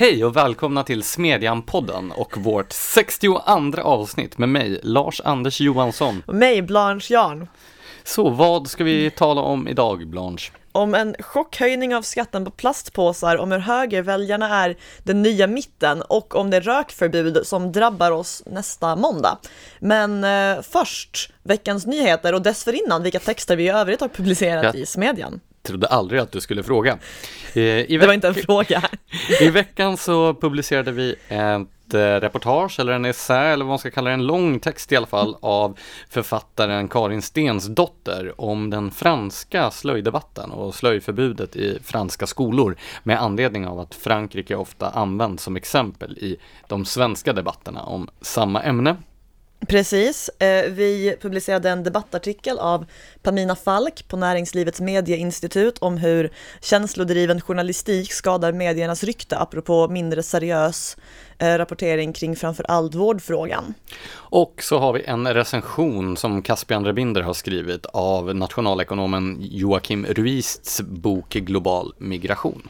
Hej och välkomna till Smedjan-podden och vårt 62 avsnitt med mig, Lars-Anders Johansson. Och mig, Blanche Jarn. Så vad ska vi tala om idag, Blanche? Om en chockhöjning av skatten på plastpåsar, om hur högerväljarna är den nya mitten och om det rökförbud som drabbar oss nästa måndag. Men eh, först veckans nyheter och dessförinnan vilka texter vi i övrigt har publicerat ja. i Smedjan trodde aldrig att du skulle fråga. Eh, det var inte en fråga. I veckan så publicerade vi ett eh, reportage eller en essä eller vad man ska kalla det, en lång text i alla fall av författaren Karin Stensdotter om den franska slöjdebatten och slöjförbudet i franska skolor med anledning av att Frankrike ofta används som exempel i de svenska debatterna om samma ämne. Precis. Eh, vi publicerade en debattartikel av Pamina Falk på Näringslivets medieinstitut om hur känslodriven journalistik skadar mediernas rykte apropå mindre seriös eh, rapportering kring framför allt vårdfrågan. Och så har vi en recension som Caspian Rebinder har skrivit av nationalekonomen Joakim Ruists bok Global migration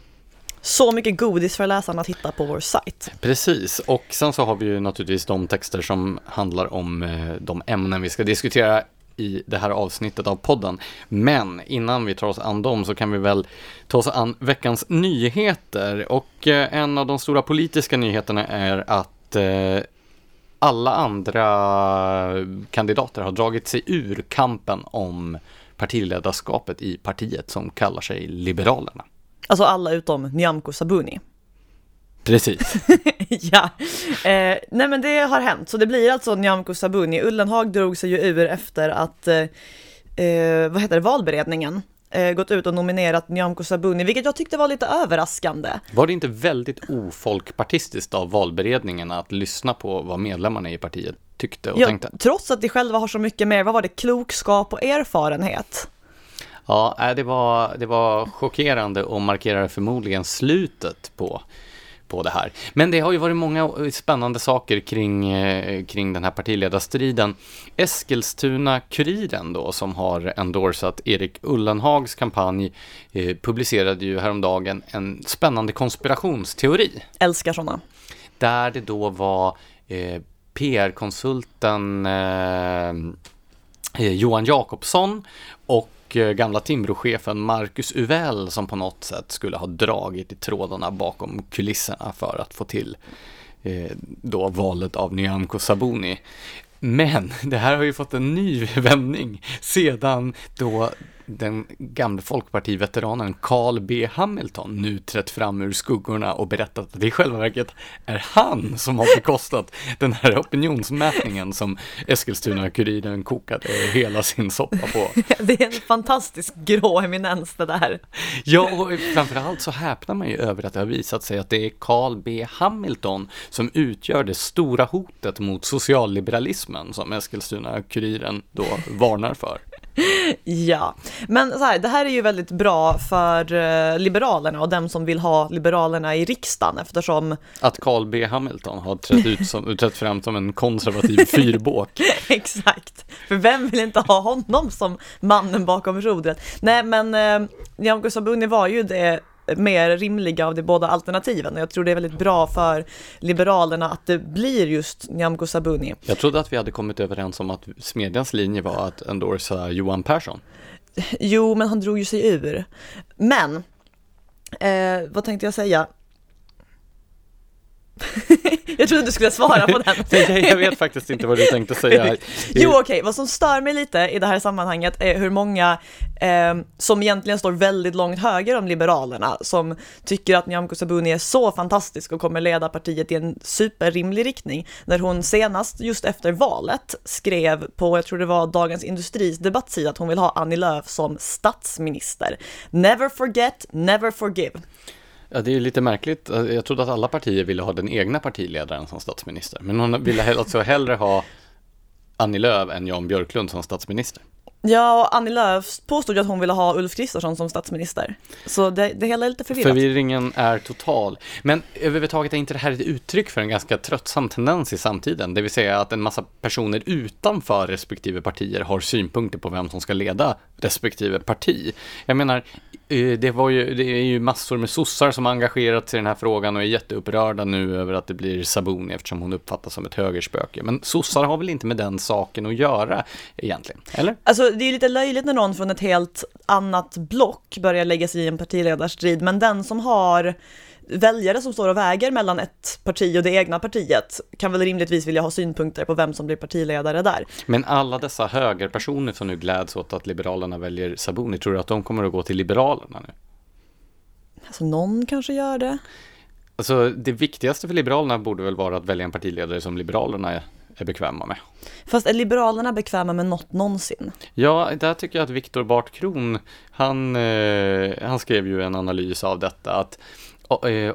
så mycket godis för läsarna att hitta på vår sajt. Precis, och sen så har vi ju naturligtvis de texter som handlar om eh, de ämnen vi ska diskutera i det här avsnittet av podden. Men innan vi tar oss an dem så kan vi väl ta oss an veckans nyheter. Och eh, en av de stora politiska nyheterna är att eh, alla andra kandidater har dragit sig ur kampen om partiledarskapet i partiet som kallar sig Liberalerna. Alltså alla utom Nyamko Sabuni. Precis. ja, eh, nej men det har hänt. Så det blir alltså Nyamko Sabuni. Ullenhag drog sig ju ur efter att, eh, eh, vad heter det, valberedningen eh, gått ut och nominerat Nyamko Sabuni, vilket jag tyckte var lite överraskande. Var det inte väldigt ofolkpartistiskt av valberedningen att lyssna på vad medlemmarna i partiet tyckte och ja, tänkte? Trots att de själva har så mycket mer, vad var det, klokskap och erfarenhet? Ja, det var, det var chockerande och markerade förmodligen slutet på, på det här. Men det har ju varit många spännande saker kring, eh, kring den här partiledarstriden. Eskilstuna-Kuriren då, som har endorsat Erik Ullenhags kampanj, eh, publicerade ju häromdagen en spännande konspirationsteori. Älskar sådana. Där det då var eh, PR-konsulten eh, eh, Johan Jakobsson och och eh, gamla Timbrochefen Marcus Uvell som på något sätt skulle ha dragit i trådarna bakom kulisserna för att få till eh, då valet av Nyamko Sabuni. Men det här har ju fått en ny vändning sedan då den gamle folkpartiveteranen Carl B Hamilton nu trätt fram ur skuggorna och berättat att det i själva verket är han som har bekostat den här opinionsmätningen som Eskilstuna-Kuriren kokade hela sin soppa på. Det är en fantastisk grå eminens det där. Ja, och framförallt så häpnar man ju över att det har visat sig att det är Carl B Hamilton som utgör det stora hotet mot socialliberalismen som Eskilstuna-Kuriren då varnar för. ja, men så här, det här är ju väldigt bra för uh, Liberalerna och dem som vill ha Liberalerna i riksdagen eftersom Att Carl B Hamilton har trätt, ut som, trätt fram som en konservativ fyrbåk. Exakt, för vem vill inte ha honom som mannen bakom rodret? Nej men uh, Nyamko Sabuni var ju det mer rimliga av de båda alternativen. Och jag tror det är väldigt bra för Liberalerna att det blir just Nyamko Sabuni. Jag trodde att vi hade kommit överens om att Smedjans linje var att endorsa Johan Persson. Jo, men han drog ju sig ur. Men, eh, vad tänkte jag säga? jag trodde du skulle svara på den. jag vet faktiskt inte vad du tänkte säga. jo okej, okay. vad som stör mig lite i det här sammanhanget är hur många eh, som egentligen står väldigt långt höger om Liberalerna, som tycker att Nyamko Sabuni är så fantastisk och kommer leda partiet i en superrimlig riktning, när hon senast, just efter valet, skrev på, jag tror det var Dagens Industris debattsida, att hon vill ha Annie Lööf som statsminister. Never forget, never forgive. Ja, det är lite märkligt. Jag trodde att alla partier ville ha den egna partiledaren som statsminister. Men hon ville alltså hellre ha Annie Lööf än Jan Björklund som statsminister. Ja, och Annie Lööf påstod ju att hon ville ha Ulf Kristersson som statsminister. Så det, det hela är lite förvirrat. Förvirringen är total. Men överhuvudtaget är inte det här ett uttryck för en ganska tröttsam tendens i samtiden? Det vill säga att en massa personer utanför respektive partier har synpunkter på vem som ska leda respektive parti. Jag menar, Eh, det, var ju, det är ju massor med sossar som har engagerat sig i den här frågan och är jätteupprörda nu över att det blir Sabuni eftersom hon uppfattas som ett högerspöke. Men sossar har väl inte med den saken att göra egentligen, eller? Alltså det är lite löjligt när någon från ett helt annat block börjar lägga sig i en partiledarstrid, men den som har väljare som står och väger mellan ett parti och det egna partiet kan väl rimligtvis vilja ha synpunkter på vem som blir partiledare där. Men alla dessa högerpersoner som nu gläds åt att Liberalerna väljer Sabuni, tror du att de kommer att gå till Liberalerna nu? Alltså någon kanske gör det. Alltså det viktigaste för Liberalerna borde väl vara att välja en partiledare som Liberalerna är, är bekväma med. Fast är Liberalerna bekväma med något någonsin? Ja, där tycker jag att Viktor Bart Kron, han, eh, han skrev ju en analys av detta, att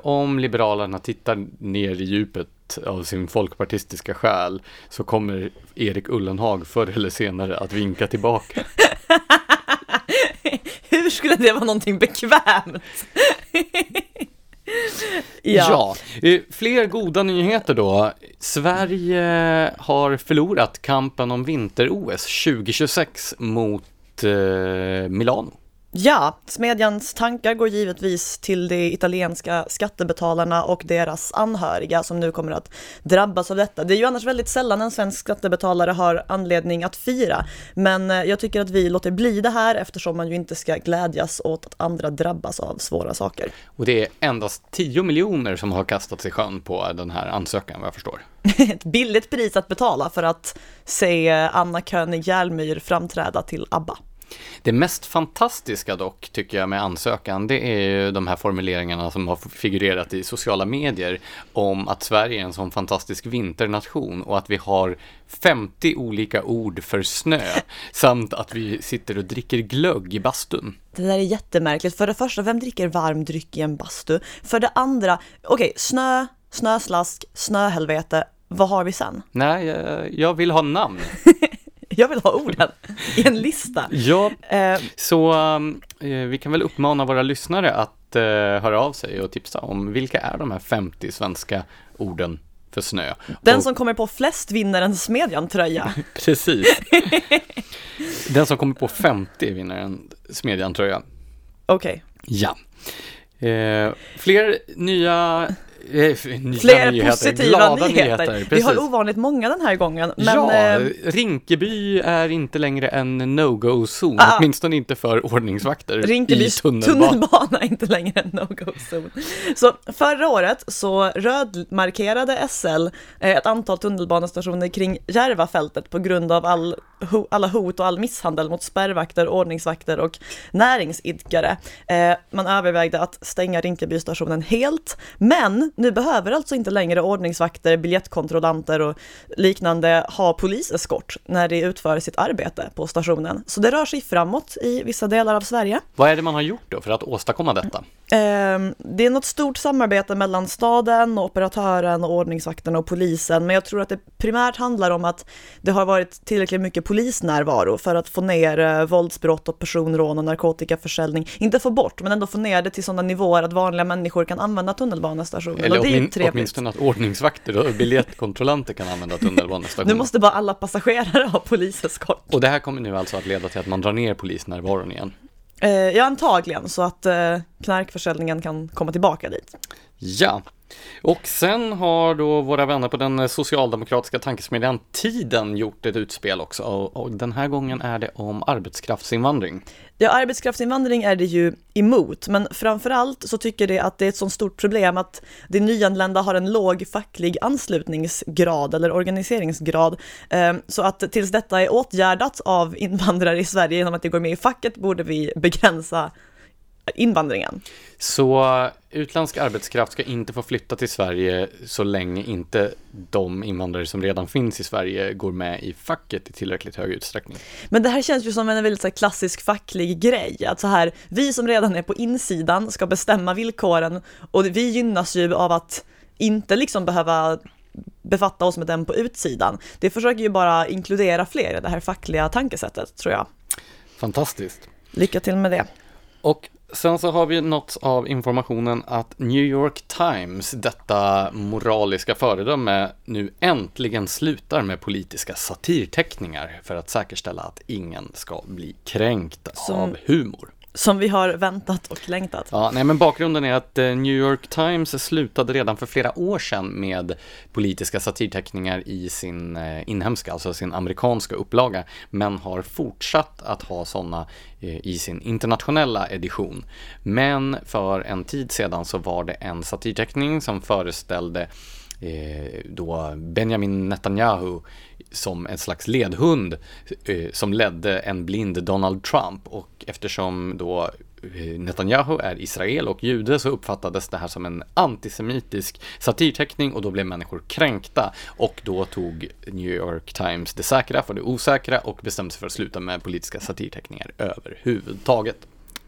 om Liberalerna tittar ner i djupet av sin folkpartistiska själ så kommer Erik Ullenhag förr eller senare att vinka tillbaka. Hur skulle det vara någonting bekvämt? ja. ja, eh, fler goda nyheter då. Sverige har förlorat kampen om vinter-OS 2026 mot eh, Milano. Ja, Smedjans tankar går givetvis till de italienska skattebetalarna och deras anhöriga som nu kommer att drabbas av detta. Det är ju annars väldigt sällan en svensk skattebetalare har anledning att fira, men eh, jag tycker att vi låter bli det här eftersom man ju inte ska glädjas åt att andra drabbas av svåra saker. Och det är endast 10 miljoner som har kastats i sjön på den här ansökan vad jag förstår. Ett billigt pris att betala för att se Anna König Järlmyr framträda till ABBA. Det mest fantastiska dock, tycker jag, med ansökan, det är ju de här formuleringarna som har figurerat i sociala medier om att Sverige är en sån fantastisk vinternation och att vi har 50 olika ord för snö samt att vi sitter och dricker glögg i bastun. Det där är jättemärkligt. För det första, vem dricker varm dryck i en bastu? För det andra, okej, okay, snö, snöslask, snöhelvete, vad har vi sen? Nej, jag, jag vill ha namn. Jag vill ha orden i en lista. Ja, eh. så eh, vi kan väl uppmana våra lyssnare att eh, höra av sig och tipsa om vilka är de här 50 svenska orden för snö. Den och, som kommer på flest vinner en Smedjan-tröja. Precis. Den som kommer på 50 vinner en Smedjan-tröja. Okej. Okay. Ja. Eh, fler nya Fler nyheter, positiva nyheter. nyheter vi har ovanligt många den här gången. Men, ja, eh, Rinkeby är inte längre en no-go-zon, ah, åtminstone inte för ordningsvakter Rinkeby i tunnelbana. tunnelbana är inte längre en no-go-zon. Så förra året så rödmarkerade SL eh, ett antal tunnelbanestationer kring Järvafältet på grund av all, alla hot och all misshandel mot spärrvakter, ordningsvakter och näringsidkare. Eh, man övervägde att stänga Rinkebystationen helt, men nu behöver alltså inte längre ordningsvakter, biljettkontrollanter och liknande ha poliseskort när de utför sitt arbete på stationen. Så det rör sig framåt i vissa delar av Sverige. Vad är det man har gjort då för att åstadkomma detta? Ehm, det är något stort samarbete mellan staden, och operatören, och ordningsvakterna och polisen, men jag tror att det primärt handlar om att det har varit tillräckligt mycket polisnärvaro för att få ner eh, våldsbrott och personrån och narkotikaförsäljning. Inte få bort, men ändå få ner det till sådana nivåer att vanliga människor kan använda tunnelbanestationen. Eller åtmin åtminstone att ordningsvakter och biljettkontrollanter kan använda tunnelbanestationen. Nu måste bara alla passagerare ha poliseskort. Och det här kommer nu alltså att leda till att man drar ner polisnärvaron igen? Eh, ja, antagligen, så att eh, knarkförsäljningen kan komma tillbaka dit. Ja, och sen har då våra vänner på den socialdemokratiska tankesmedjan Tiden gjort ett utspel också och den här gången är det om arbetskraftsinvandring. Ja, arbetskraftsinvandring är det ju emot, men framförallt så tycker det att det är ett så stort problem att de nyanlända har en låg facklig anslutningsgrad eller organiseringsgrad. Eh, så att tills detta är åtgärdat av invandrare i Sverige genom att de går med i facket borde vi begränsa invandringen. Så utländsk arbetskraft ska inte få flytta till Sverige så länge inte de invandrare som redan finns i Sverige går med i facket i tillräckligt hög utsträckning. Men det här känns ju som en väldigt så klassisk facklig grej, att så här, vi som redan är på insidan ska bestämma villkoren och vi gynnas ju av att inte liksom behöva befatta oss med den på utsidan. Det försöker ju bara inkludera fler i det här fackliga tankesättet, tror jag. Fantastiskt. Lycka till med det. Och Sen så har vi nått av informationen att New York Times, detta moraliska föredöme, nu äntligen slutar med politiska satirteckningar för att säkerställa att ingen ska bli kränkt Som... av humor. Som vi har väntat och längtat. Ja, nej men bakgrunden är att eh, New York Times slutade redan för flera år sedan med politiska satirteckningar i sin eh, inhemska, alltså sin amerikanska upplaga, men har fortsatt att ha sådana eh, i sin internationella edition. Men för en tid sedan så var det en satirteckning som föreställde då Benjamin Netanyahu som en slags ledhund eh, som ledde en blind Donald Trump och eftersom då eh, Netanyahu är Israel och jude så uppfattades det här som en antisemitisk satirteckning och då blev människor kränkta och då tog New York Times det säkra för det osäkra och bestämde sig för att sluta med politiska satirteckningar överhuvudtaget.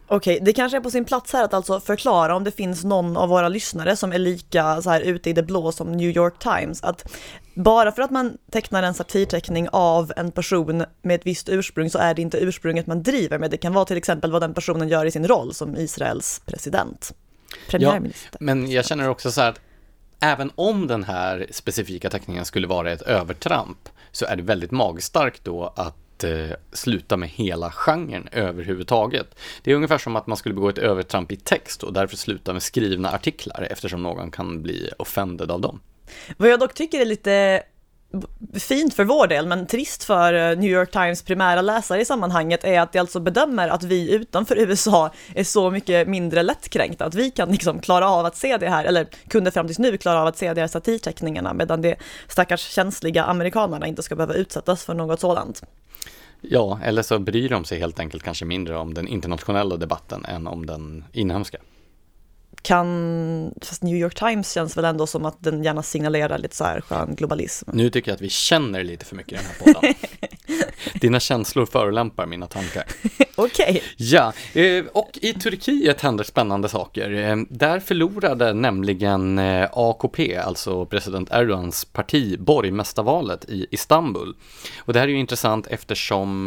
Okej, det kanske är på sin plats här att alltså förklara om det finns någon av våra lyssnare som är lika så här ute i det blå som New York Times. Att bara för att man tecknar en satirteckning av en person med ett visst ursprung så är det inte ursprunget man driver med. Det kan vara till exempel vad den personen gör i sin roll som Israels president. Premiärminister. Ja, men jag känner också så här att även om den här specifika teckningen skulle vara ett övertramp så är det väldigt magstarkt då att eh, sluta med hela genren överhuvudtaget. Det är ungefär som att man skulle begå ett övertramp i text och därför sluta med skrivna artiklar eftersom någon kan bli offended av dem. Vad jag dock tycker är lite fint för vår del, men trist för eh, New York Times primära läsare i sammanhanget är att de alltså bedömer att vi utanför USA är så mycket mindre lättkränkta, att vi kan liksom klara av att se det här, eller kunde fram tills nu klara av att se de här satirteckningarna, medan de stackars känsliga amerikanerna inte ska behöva utsättas för något sådant. Ja, eller så bryr de sig helt enkelt kanske mindre om den internationella debatten än om den inhemska. Kan, fast New York Times känns väl ändå som att den gärna signalerar lite så här skön globalism. Nu tycker jag att vi känner lite för mycket i den här podden. Dina känslor förolämpar mina tankar. Okej. Okay. Ja, eh, och i Turkiet händer spännande saker. Eh, där förlorade nämligen eh, AKP, alltså president Erdogans parti, borgmästarvalet i Istanbul. Och det här är ju intressant eftersom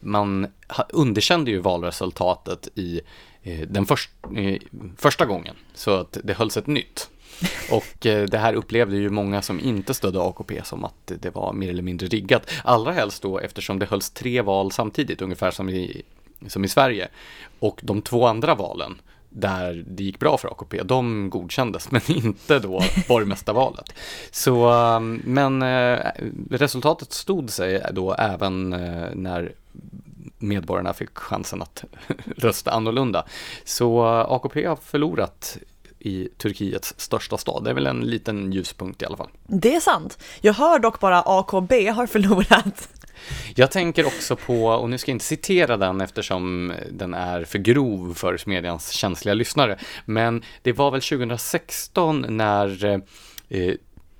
man underkände ju valresultatet i Eh, den först, eh, första gången, så att det hölls ett nytt. Och eh, det här upplevde ju många som inte stödde AKP som att det var mer eller mindre riggat. Allra helst då eftersom det hölls tre val samtidigt, ungefär som i, som i Sverige. Och de två andra valen, där det gick bra för AKP, de godkändes, men inte då borgmästarvalet. Så, eh, men eh, resultatet stod sig då även eh, när medborgarna fick chansen att rösta annorlunda. Så AKP har förlorat i Turkiets största stad. Det är väl en liten ljuspunkt i alla fall. Det är sant. Jag hör dock bara AKB har förlorat. Jag tänker också på, och nu ska jag inte citera den eftersom den är för grov för Smedjans känsliga lyssnare, men det var väl 2016 när eh,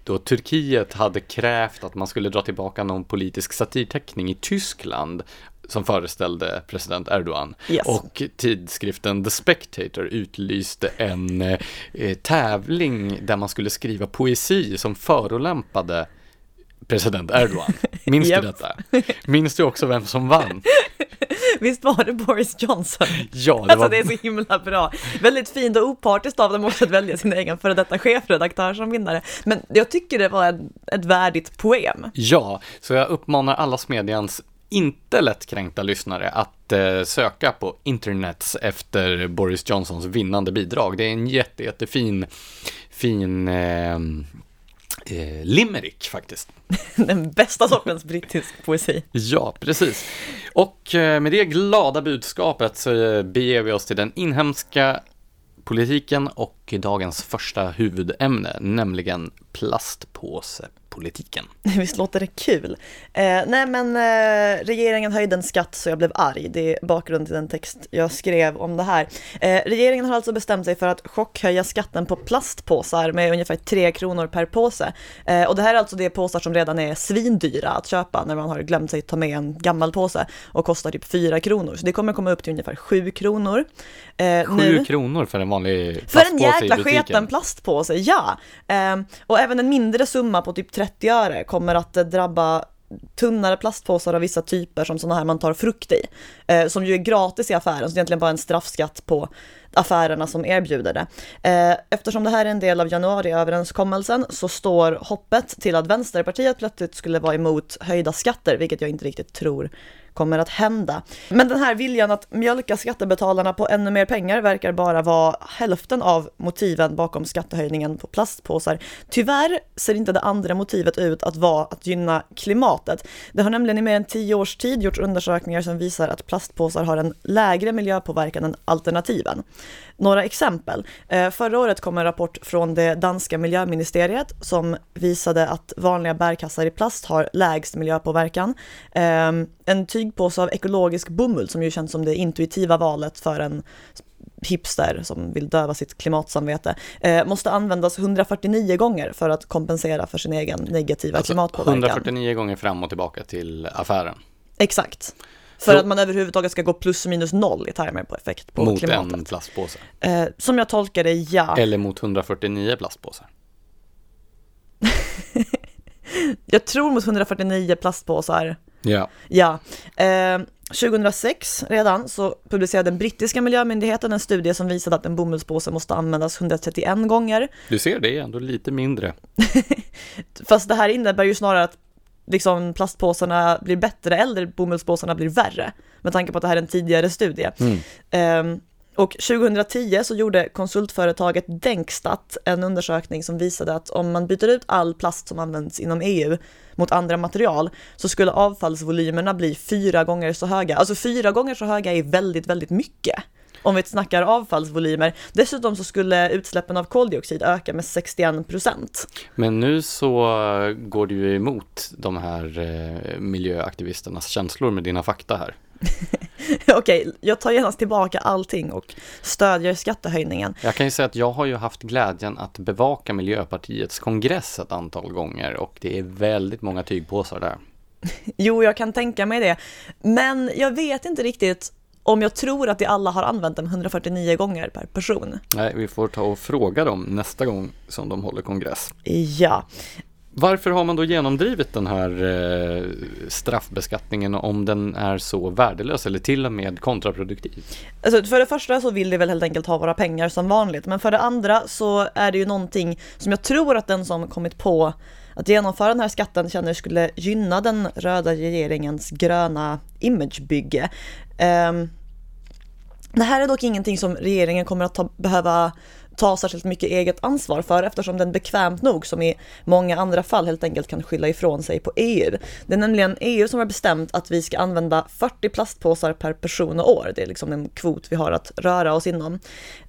då Turkiet hade krävt att man skulle dra tillbaka någon politisk satirteckning i Tyskland som föreställde president Erdogan. Yes. Och tidskriften The Spectator utlyste en eh, tävling där man skulle skriva poesi som förolämpade president Erdogan. Minns du detta? Minns du också vem som vann? Visst var det Boris Johnson? Ja, det alltså, var... det är så himla bra. Väldigt fint och opartiskt av dem också att välja sin egen före detta chefredaktör som vinnare. Men jag tycker det var en, ett värdigt poem. Ja, så jag uppmanar alla Smedjans inte lättkränkta lyssnare att eh, söka på internet efter Boris Johnsons vinnande bidrag. Det är en jätte, jättefin fin eh, eh, limerick faktiskt. Den bästa sortens brittisk poesi. Ja, precis. Och eh, med det glada budskapet så eh, beger vi oss till den inhemska politiken och dagens första huvudämne, nämligen plastpåse politiken. Visst låter det kul? Eh, nej men eh, regeringen höjde en skatt så jag blev arg. Det är bakgrunden till den text jag skrev om det här. Eh, regeringen har alltså bestämt sig för att chockhöja skatten på plastpåsar med ungefär 3 kronor per påse. Eh, och det här är alltså de påsar som redan är svindyra att köpa när man har glömt sig ta med en gammal påse och kostar typ 4 kronor. Så det kommer komma upp till ungefär 7 kronor. 7 eh, kronor för en vanlig plastpåse För en jäkla sketen plastpåse, ja! Eh, och även en mindre summa på typ 30 öre kommer att eh, drabba tunnare plastpåsar av vissa typer som sådana här man tar frukt i. Eh, som ju är gratis i affären, så det är egentligen bara en straffskatt på affärerna som erbjuder det. Eh, eftersom det här är en del av januariöverenskommelsen så står hoppet till att Vänsterpartiet plötsligt skulle vara emot höjda skatter, vilket jag inte riktigt tror kommer att hända. Men den här viljan att mjölka skattebetalarna på ännu mer pengar verkar bara vara hälften av motiven bakom skattehöjningen på plastpåsar. Tyvärr ser inte det andra motivet ut att vara att gynna klimatet. Det har nämligen i mer än tio års tid gjorts undersökningar som visar att plastpåsar har en lägre miljöpåverkan än alternativen. Några exempel. Eh, förra året kom en rapport från det danska miljöministeriet som visade att vanliga bärkassar i plast har lägst miljöpåverkan. Ehm, en tygpåse av ekologisk bomull som ju känns som det intuitiva valet för en hipster som vill döva sitt klimatsamvete, eh, måste användas 149 gånger för att kompensera för sin egen negativa alltså klimatpåverkan. 149 gånger fram och tillbaka till affären. Exakt. För Så, att man överhuvudtaget ska gå plus minus noll i termer på effekt på mot klimatet. Mot en plastpåse? Eh, som jag tolkar det, ja. Eller mot 149 plastpåsar? jag tror mot 149 plastpåsar. Ja. Ja. Eh, 2006 redan så publicerade den brittiska miljömyndigheten en studie som visade att en bomullspåse måste användas 131 gånger. Du ser, det är ändå lite mindre. Fast det här innebär ju snarare att liksom plastpåsarna blir bättre eller bomullspåsarna blir värre. Med tanke på att det här är en tidigare studie. Mm. Um, och 2010 så gjorde konsultföretaget Denkstat en undersökning som visade att om man byter ut all plast som används inom EU mot andra material så skulle avfallsvolymerna bli fyra gånger så höga. Alltså fyra gånger så höga är väldigt, väldigt mycket om vi snackar avfallsvolymer. Dessutom så skulle utsläppen av koldioxid öka med 61 procent. Men nu så går du ju emot de här eh, miljöaktivisternas känslor med dina fakta här. Okej, jag tar genast tillbaka allting och stödjer skattehöjningen. Jag kan ju säga att jag har ju haft glädjen att bevaka Miljöpartiets kongress ett antal gånger och det är väldigt många tygpåsar där. Jo, jag kan tänka mig det. Men jag vet inte riktigt om jag tror att de alla har använt den 149 gånger per person. Nej, vi får ta och fråga dem nästa gång som de håller kongress. Ja. Varför har man då genomdrivit den här eh, straffbeskattningen om den är så värdelös eller till och med kontraproduktiv? Alltså, för det första så vill de väl helt enkelt ha våra pengar som vanligt, men för det andra så är det ju någonting som jag tror att den som kommit på att genomföra den här skatten känner skulle gynna den röda regeringens gröna imagebygge. Um, det här är dock ingenting som regeringen kommer att ta, behöva ta särskilt mycket eget ansvar för eftersom den bekvämt nog som i många andra fall helt enkelt kan skylla ifrån sig på EU. Det är nämligen EU som har bestämt att vi ska använda 40 plastpåsar per person och år. Det är liksom en kvot vi har att röra oss inom.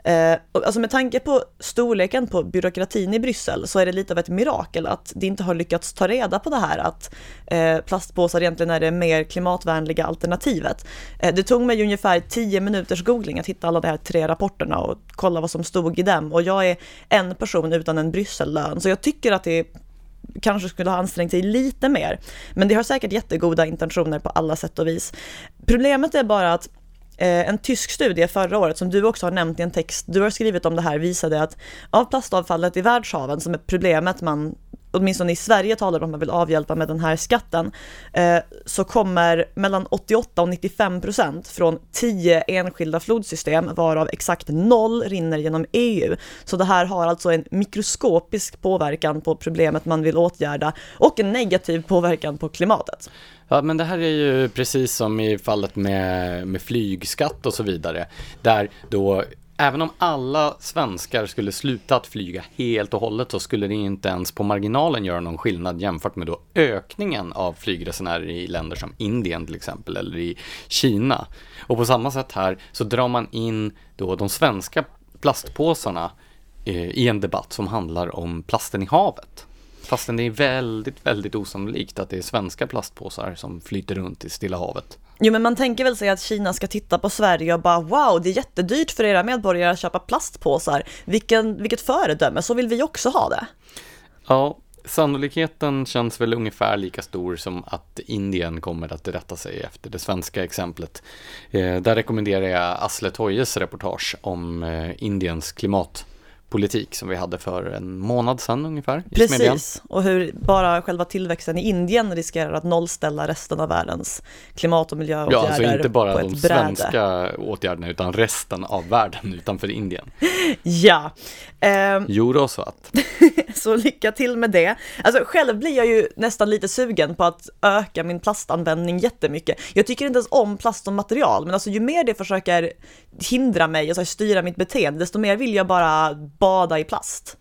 Eh, alltså med tanke på storleken på byråkratin i Bryssel så är det lite av ett mirakel att det inte har lyckats ta reda på det här att eh, plastpåsar egentligen är det mer klimatvänliga alternativet. Eh, det tog mig ungefär 10 minuters googling att hitta alla de här tre rapporterna och kolla vad som stod i dem och jag är en person utan en Bryssellön så jag tycker att det kanske skulle ha ansträngt sig lite mer. Men det har säkert jättegoda intentioner på alla sätt och vis. Problemet är bara att eh, en tysk studie förra året som du också har nämnt i en text du har skrivit om det här visade att av plastavfallet i världshaven som är problemet man åtminstone i Sverige talar om att man vill avhjälpa med den här skatten, eh, så kommer mellan 88 och 95 procent från 10 enskilda flodsystem, varav exakt noll rinner genom EU. Så det här har alltså en mikroskopisk påverkan på problemet man vill åtgärda och en negativ påverkan på klimatet. Ja, men det här är ju precis som i fallet med, med flygskatt och så vidare, där då Även om alla svenskar skulle sluta att flyga helt och hållet så skulle det inte ens på marginalen göra någon skillnad jämfört med då ökningen av flygresenärer i länder som Indien till exempel eller i Kina. Och på samma sätt här så drar man in då de svenska plastpåsarna eh, i en debatt som handlar om plasten i havet. Fastän det är väldigt, väldigt osannolikt att det är svenska plastpåsar som flyter runt i Stilla havet. Jo men man tänker väl sig att Kina ska titta på Sverige och bara wow, det är jättedyrt för era medborgare att köpa plastpåsar. Vilken, vilket föredöme, så vill vi också ha det. Ja, sannolikheten känns väl ungefär lika stor som att Indien kommer att rätta sig efter det svenska exemplet. Eh, där rekommenderar jag Asle Tojes reportage om eh, Indiens klimat politik som vi hade för en månad sedan ungefär. Precis, och hur bara själva tillväxten i Indien riskerar att nollställa resten av världens klimat och miljöåtgärder Ja, alltså inte bara de ett bräde. svenska åtgärderna utan resten av världen utanför Indien. Ja, ehm, Jo då, så att. så lycka till med det. Alltså själv blir jag ju nästan lite sugen på att öka min plastanvändning jättemycket. Jag tycker inte ens om plast som material, men alltså ju mer det försöker hindra mig och så här, styra mitt beteende, desto mer vill jag bara bada i plast.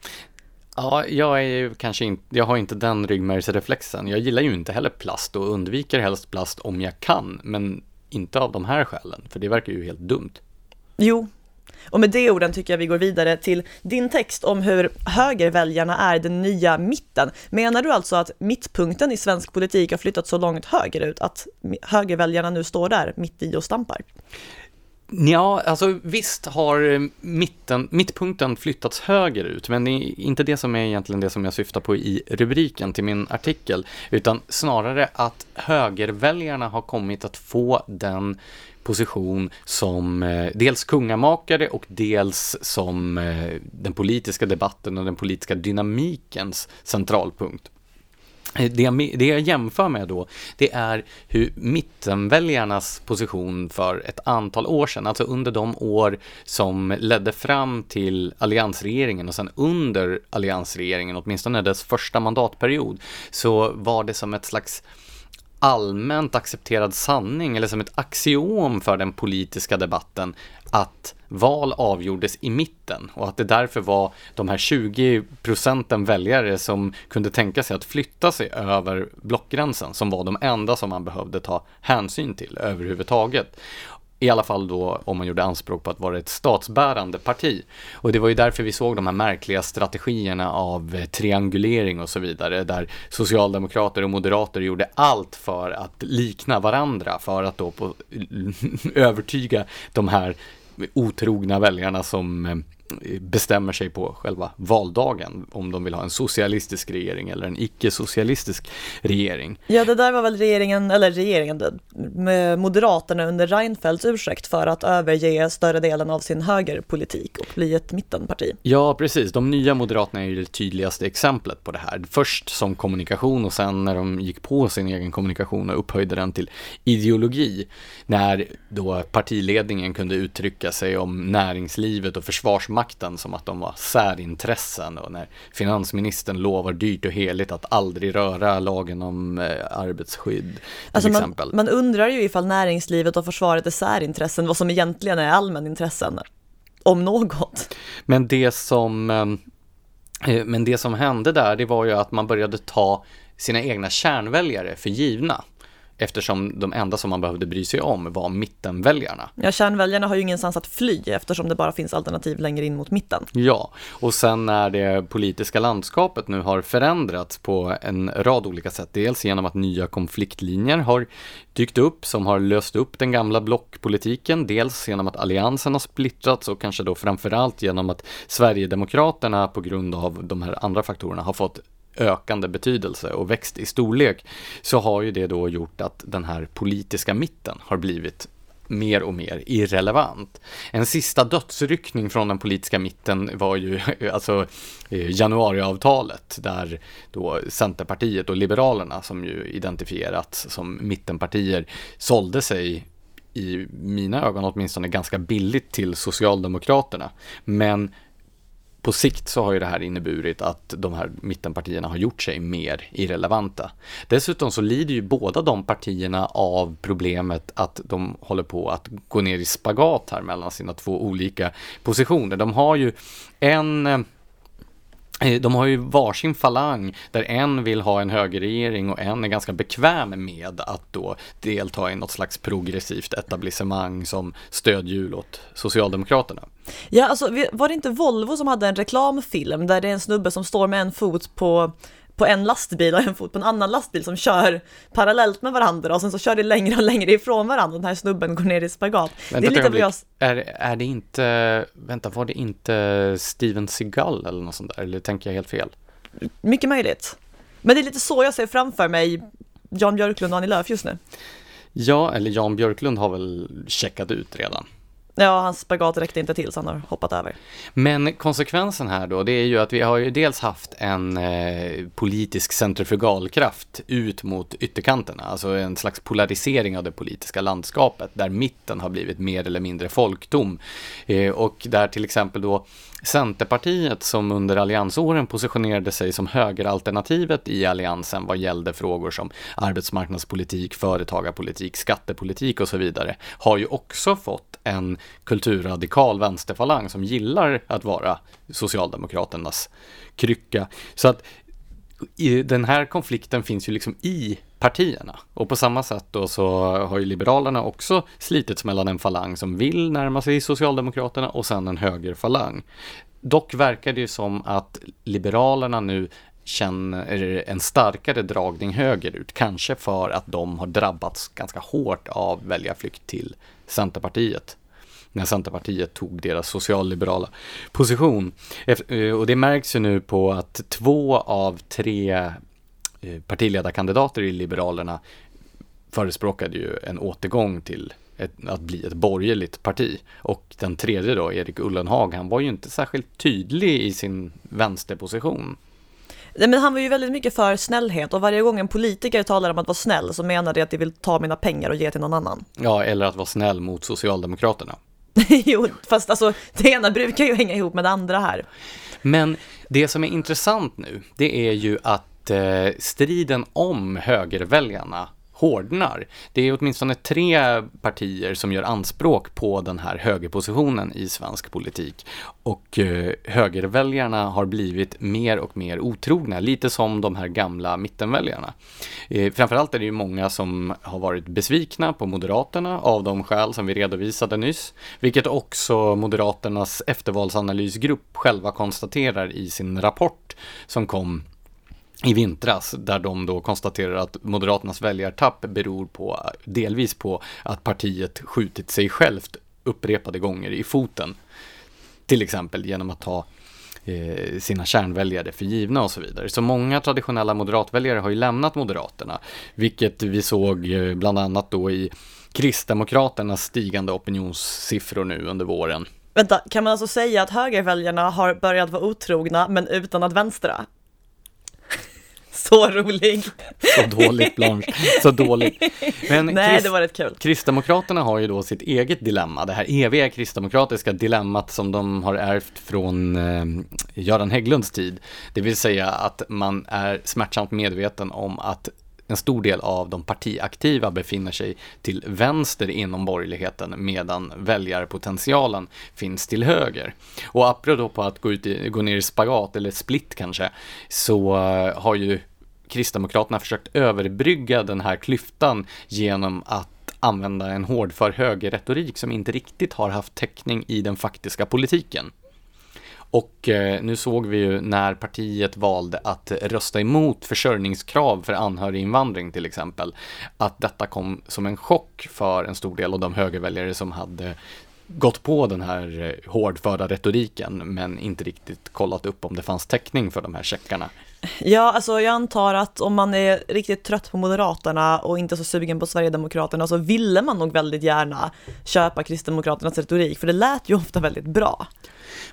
Ja, jag är ju kanske inte, jag har inte den ryggmärgsreflexen. Jag gillar ju inte heller plast och undviker helst plast om jag kan, men inte av de här skälen, för det verkar ju helt dumt. Jo, och med de orden tycker jag vi går vidare till din text om hur högerväljarna är den nya mitten. Menar du alltså att mittpunkten i svensk politik har flyttat så långt högerut att högerväljarna nu står där mitt i och stampar? Ja, alltså visst har mitten, mittpunkten flyttats högerut, men det är inte det som är egentligen det som jag syftar på i rubriken till min artikel, utan snarare att högerväljarna har kommit att få den position som eh, dels kungamakare och dels som eh, den politiska debatten och den politiska dynamikens centralpunkt. Det jag, det jag jämför med då, det är hur mittenväljarnas position för ett antal år sedan, alltså under de år som ledde fram till alliansregeringen och sen under alliansregeringen, åtminstone dess första mandatperiod, så var det som ett slags allmänt accepterad sanning eller som ett axiom för den politiska debatten att val avgjordes i mitten och att det därför var de här 20 procenten väljare som kunde tänka sig att flytta sig över blockgränsen som var de enda som man behövde ta hänsyn till överhuvudtaget. I alla fall då om man gjorde anspråk på att vara ett statsbärande parti. Och det var ju därför vi såg de här märkliga strategierna av eh, triangulering och så vidare, där socialdemokrater och moderater gjorde allt för att likna varandra, för att då på, övertyga de här otrogna väljarna som eh, bestämmer sig på själva valdagen om de vill ha en socialistisk regering eller en icke-socialistisk regering. Ja, det där var väl regeringen, eller regeringen, Moderaterna under Reinfeldts ursäkt för att överge större delen av sin högerpolitik och bli ett mittenparti. Ja, precis. De nya Moderaterna är ju det tydligaste exemplet på det här. Först som kommunikation och sen när de gick på sin egen kommunikation och upphöjde den till ideologi. När då partiledningen kunde uttrycka sig om näringslivet och försvarsmakten som att de var särintressen och när finansministern lovar dyrt och heligt att aldrig röra lagen om eh, arbetsskydd till Alltså man, exempel. man undrar ju ifall näringslivet och försvaret är särintressen, vad som egentligen är allmänintressen. Om något. Men det som, eh, men det som hände där, det var ju att man började ta sina egna kärnväljare för givna. Eftersom de enda som man behövde bry sig om var mittenväljarna. Ja, kärnväljarna har ju ingenstans att fly eftersom det bara finns alternativ längre in mot mitten. Ja, och sen när det politiska landskapet nu har förändrats på en rad olika sätt. Dels genom att nya konfliktlinjer har dykt upp som har löst upp den gamla blockpolitiken. Dels genom att alliansen har splittrats och kanske då framförallt genom att Sverigedemokraterna på grund av de här andra faktorerna har fått ökande betydelse och växt i storlek så har ju det då gjort att den här politiska mitten har blivit mer och mer irrelevant. En sista dödsryckning från den politiska mitten var ju alltså eh, januariavtalet där då Centerpartiet och Liberalerna som ju identifierats som mittenpartier sålde sig i mina ögon åtminstone ganska billigt till Socialdemokraterna. Men på sikt så har ju det här inneburit att de här mittenpartierna har gjort sig mer irrelevanta. Dessutom så lider ju båda de partierna av problemet att de håller på att gå ner i spagat här mellan sina två olika positioner. De har ju en eh, Eh, de har ju varsin falang där en vill ha en högerregering och en är ganska bekväm med att då delta i något slags progressivt etablissemang som stödhjul åt Socialdemokraterna. Ja, alltså var det inte Volvo som hade en reklamfilm där det är en snubbe som står med en fot på på en lastbil och en fot på en annan lastbil som kör parallellt med varandra och sen så kör det längre och längre ifrån varandra. Den här snubben går ner i spagat. Vänta det är lite jag... Är, är det inte, vänta, var det inte Steven Seagal eller något sånt där? Eller tänker jag helt fel? Mycket möjligt. Men det är lite så jag ser framför mig Jan Björklund och Annie Lööf just nu. Ja, eller Jan Björklund har väl checkat ut redan. Ja, hans spagat räckte inte till så han har hoppat över. Men konsekvensen här då, det är ju att vi har ju dels haft en eh, politisk centrifugalkraft ut mot ytterkanterna, alltså en slags polarisering av det politiska landskapet, där mitten har blivit mer eller mindre folktom. Eh, och där till exempel då Centerpartiet som under alliansåren positionerade sig som högeralternativet i alliansen vad gällde frågor som arbetsmarknadspolitik, företagarpolitik, skattepolitik och så vidare, har ju också fått en kulturradikal vänsterfalang som gillar att vara Socialdemokraternas krycka. Så att den här konflikten finns ju liksom i partierna. Och på samma sätt då så har ju Liberalerna också slitits mellan en falang som vill närma sig Socialdemokraterna och sen en högerfalang. Dock verkar det ju som att Liberalerna nu känner en starkare dragning högerut, kanske för att de har drabbats ganska hårt av väljarflykt till Centerpartiet när Centerpartiet tog deras socialliberala position. Eh, och det märks ju nu på att två av tre partiledarkandidater i Liberalerna förespråkade ju en återgång till ett, att bli ett borgerligt parti. Och den tredje då, Erik Ullenhag, han var ju inte särskilt tydlig i sin vänsterposition. Nej, men han var ju väldigt mycket för snällhet och varje gång en politiker talar om att vara snäll så menar det att de vill ta mina pengar och ge till någon annan. Ja, eller att vara snäll mot Socialdemokraterna. jo, fast alltså det ena brukar ju hänga ihop med det andra här. Men det som är intressant nu, det är ju att eh, striden om högerväljarna hårdnar. Det är åtminstone tre partier som gör anspråk på den här högerpositionen i svensk politik. Och eh, högerväljarna har blivit mer och mer otrogna, lite som de här gamla mittenväljarna. Eh, framförallt är det ju många som har varit besvikna på Moderaterna av de skäl som vi redovisade nyss, vilket också Moderaternas eftervalsanalysgrupp själva konstaterar i sin rapport som kom i vintras där de då konstaterar att Moderaternas väljartapp beror på delvis på att partiet skjutit sig självt upprepade gånger i foten. Till exempel genom att ta eh, sina kärnväljare för givna och så vidare. Så många traditionella moderatväljare har ju lämnat Moderaterna, vilket vi såg eh, bland annat då i Kristdemokraternas stigande opinionssiffror nu under våren. Vänta, kan man alltså säga att högerväljarna har börjat vara otrogna men utan att vänstra? Så rolig! Så dåligt Blanche, så dåligt. Men Nej, Christ det var rätt kul. Kristdemokraterna har ju då sitt eget dilemma, det här eviga kristdemokratiska dilemmat som de har ärvt från eh, Göran Hägglunds tid. Det vill säga att man är smärtsamt medveten om att en stor del av de partiaktiva befinner sig till vänster inom borgerligheten medan väljarpotentialen finns till höger. Och apropå att gå, ut i, gå ner i spagat eller split kanske, så har ju Kristdemokraterna försökt överbrygga den här klyftan genom att använda en hårdför högerretorik som inte riktigt har haft täckning i den faktiska politiken. Och eh, nu såg vi ju när partiet valde att rösta emot försörjningskrav för anhöriginvandring till exempel, att detta kom som en chock för en stor del av de högerväljare som hade gått på den här eh, hårdföra retoriken men inte riktigt kollat upp om det fanns täckning för de här checkarna. Ja, alltså jag antar att om man är riktigt trött på Moderaterna och inte så sugen på Sverigedemokraterna så ville man nog väldigt gärna köpa Kristdemokraternas retorik, för det lät ju ofta väldigt bra.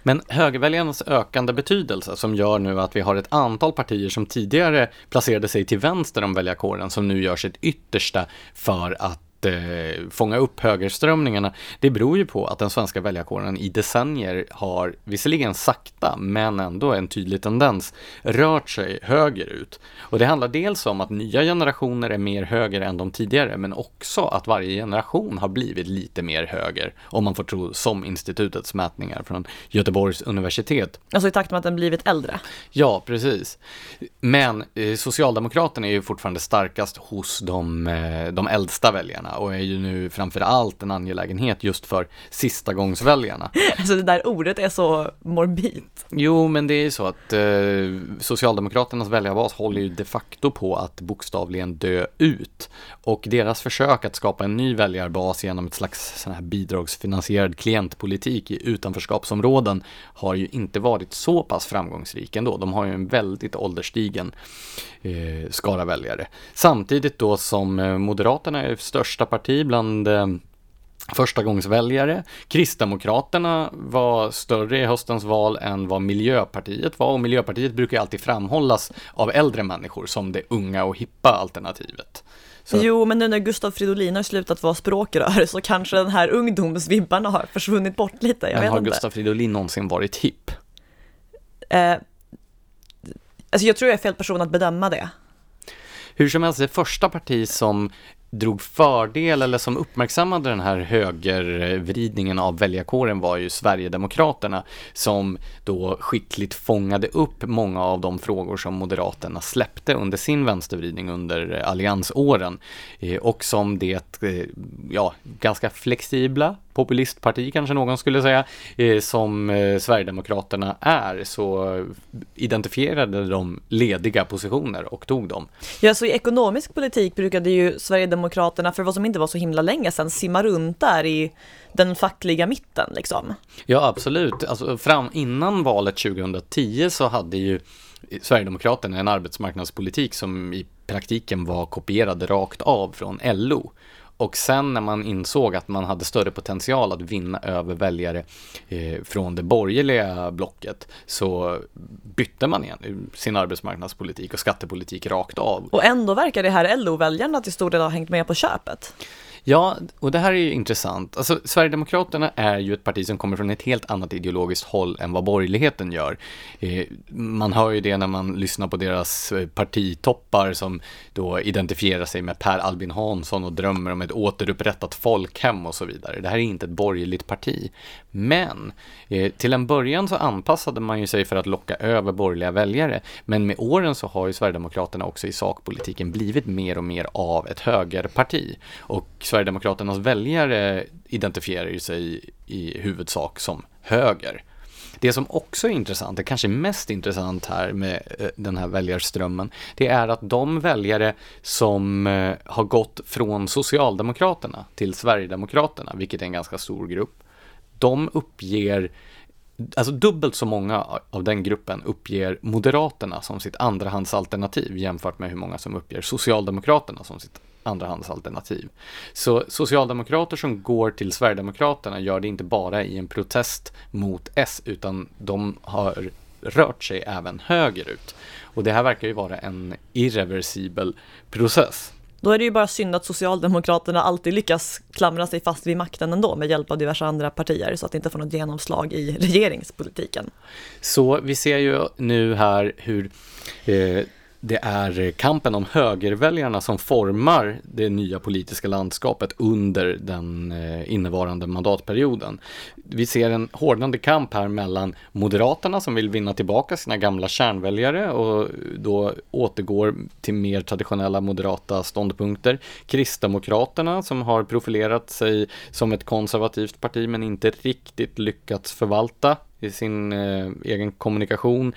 Men högerväljarnas ökande betydelse som gör nu att vi har ett antal partier som tidigare placerade sig till vänster om väljarkåren som nu gör sitt yttersta för att eh, fånga upp högerströmningarna, det beror ju på att den svenska väljarkåren i decennier har, visserligen sakta, men ändå en tydlig tendens, rört sig högerut. Och det handlar dels om att nya generationer är mer höger än de tidigare, men också att varje generation har blivit lite mer höger, om man får tro som institutets mätningar från Göteborgs universitet. Alltså i takt med att den blivit äldre? Ja, precis. Men eh, Socialdemokraterna är ju fortfarande starkast hos de, eh, de äldsta väljarna och är ju nu framför allt en angelägenhet just för sista gångsväljarna. Alltså det där ordet är så morbid. Jo, men det är ju så att eh, Socialdemokraternas väljarbas håller ju de facto på att bokstavligen dö ut. Och deras försök att skapa en ny väljarbas genom ett slags sån här bidragsfinansierad klientpolitik i utanförskapsområden har ju inte varit så pass framgångsrik ändå. De har ju en väldigt ålderstigen eh, skara väljare. Samtidigt då som eh, Moderaterna är största parti bland eh, förstagångsväljare. Kristdemokraterna var större i höstens val än vad Miljöpartiet var och Miljöpartiet brukar alltid framhållas av äldre människor som det unga och hippa alternativet. Så. Jo, men nu när Gustav Fridolin har slutat vara språkrör så kanske den här ungdomsvibbarna har försvunnit bort lite. Jag men har inte. Gustav Fridolin någonsin varit hipp? Eh, alltså jag tror jag är fel person att bedöma det. Hur som helst, det första parti som drog fördel eller som uppmärksammade den här högervridningen av väljarkåren var ju Sverigedemokraterna som då skickligt fångade upp många av de frågor som Moderaterna släppte under sin vänstervridning under eh, alliansåren eh, och som det, eh, ja, ganska flexibla populistparti kanske någon skulle säga, som Sverigedemokraterna är, så identifierade de lediga positioner och tog dem. Ja, så i ekonomisk politik brukade ju Sverigedemokraterna, för vad som inte var så himla länge sedan, simma runt där i den fackliga mitten liksom. Ja, absolut. Alltså, fram innan valet 2010 så hade ju Sverigedemokraterna en arbetsmarknadspolitik som i praktiken var kopierad rakt av från LO. Och sen när man insåg att man hade större potential att vinna över väljare eh, från det borgerliga blocket så bytte man igen sin arbetsmarknadspolitik och skattepolitik rakt av. Och ändå verkar det här LO-väljarna till stor del ha hängt med på köpet. Ja, och det här är ju intressant. Alltså, Sverigedemokraterna är ju ett parti som kommer från ett helt annat ideologiskt håll än vad borgerligheten gör. Eh, man hör ju det när man lyssnar på deras eh, partitoppar som då identifierar sig med Per Albin Hansson och drömmer om ett återupprättat folkhem och så vidare. Det här är inte ett borgerligt parti. Men eh, till en början så anpassade man ju sig för att locka över borgerliga väljare. Men med åren så har ju Sverigedemokraterna också i sakpolitiken blivit mer och mer av ett högerparti. Och Sverigedemokraternas väljare identifierar ju sig i huvudsak som höger. Det som också är intressant, det kanske mest intressant här med eh, den här väljarströmmen, det är att de väljare som eh, har gått från Socialdemokraterna till Sverigedemokraterna, vilket är en ganska stor grupp, de uppger Alltså dubbelt så många av den gruppen uppger Moderaterna som sitt andrahandsalternativ jämfört med hur många som uppger Socialdemokraterna som sitt andrahandsalternativ. Så socialdemokrater som går till Sverigedemokraterna gör det inte bara i en protest mot S, utan de har rört sig även högerut. Och det här verkar ju vara en irreversibel process. Då är det ju bara synd att Socialdemokraterna alltid lyckas klamra sig fast vid makten ändå med hjälp av diverse andra partier så att det inte får något genomslag i regeringspolitiken. Så vi ser ju nu här hur eh, det är kampen om högerväljarna som formar det nya politiska landskapet under den eh, innevarande mandatperioden. Vi ser en hårdnande kamp här mellan Moderaterna som vill vinna tillbaka sina gamla kärnväljare och då återgår till mer traditionella moderata ståndpunkter. Kristdemokraterna som har profilerat sig som ett konservativt parti men inte riktigt lyckats förvalta i sin eh, egen kommunikation.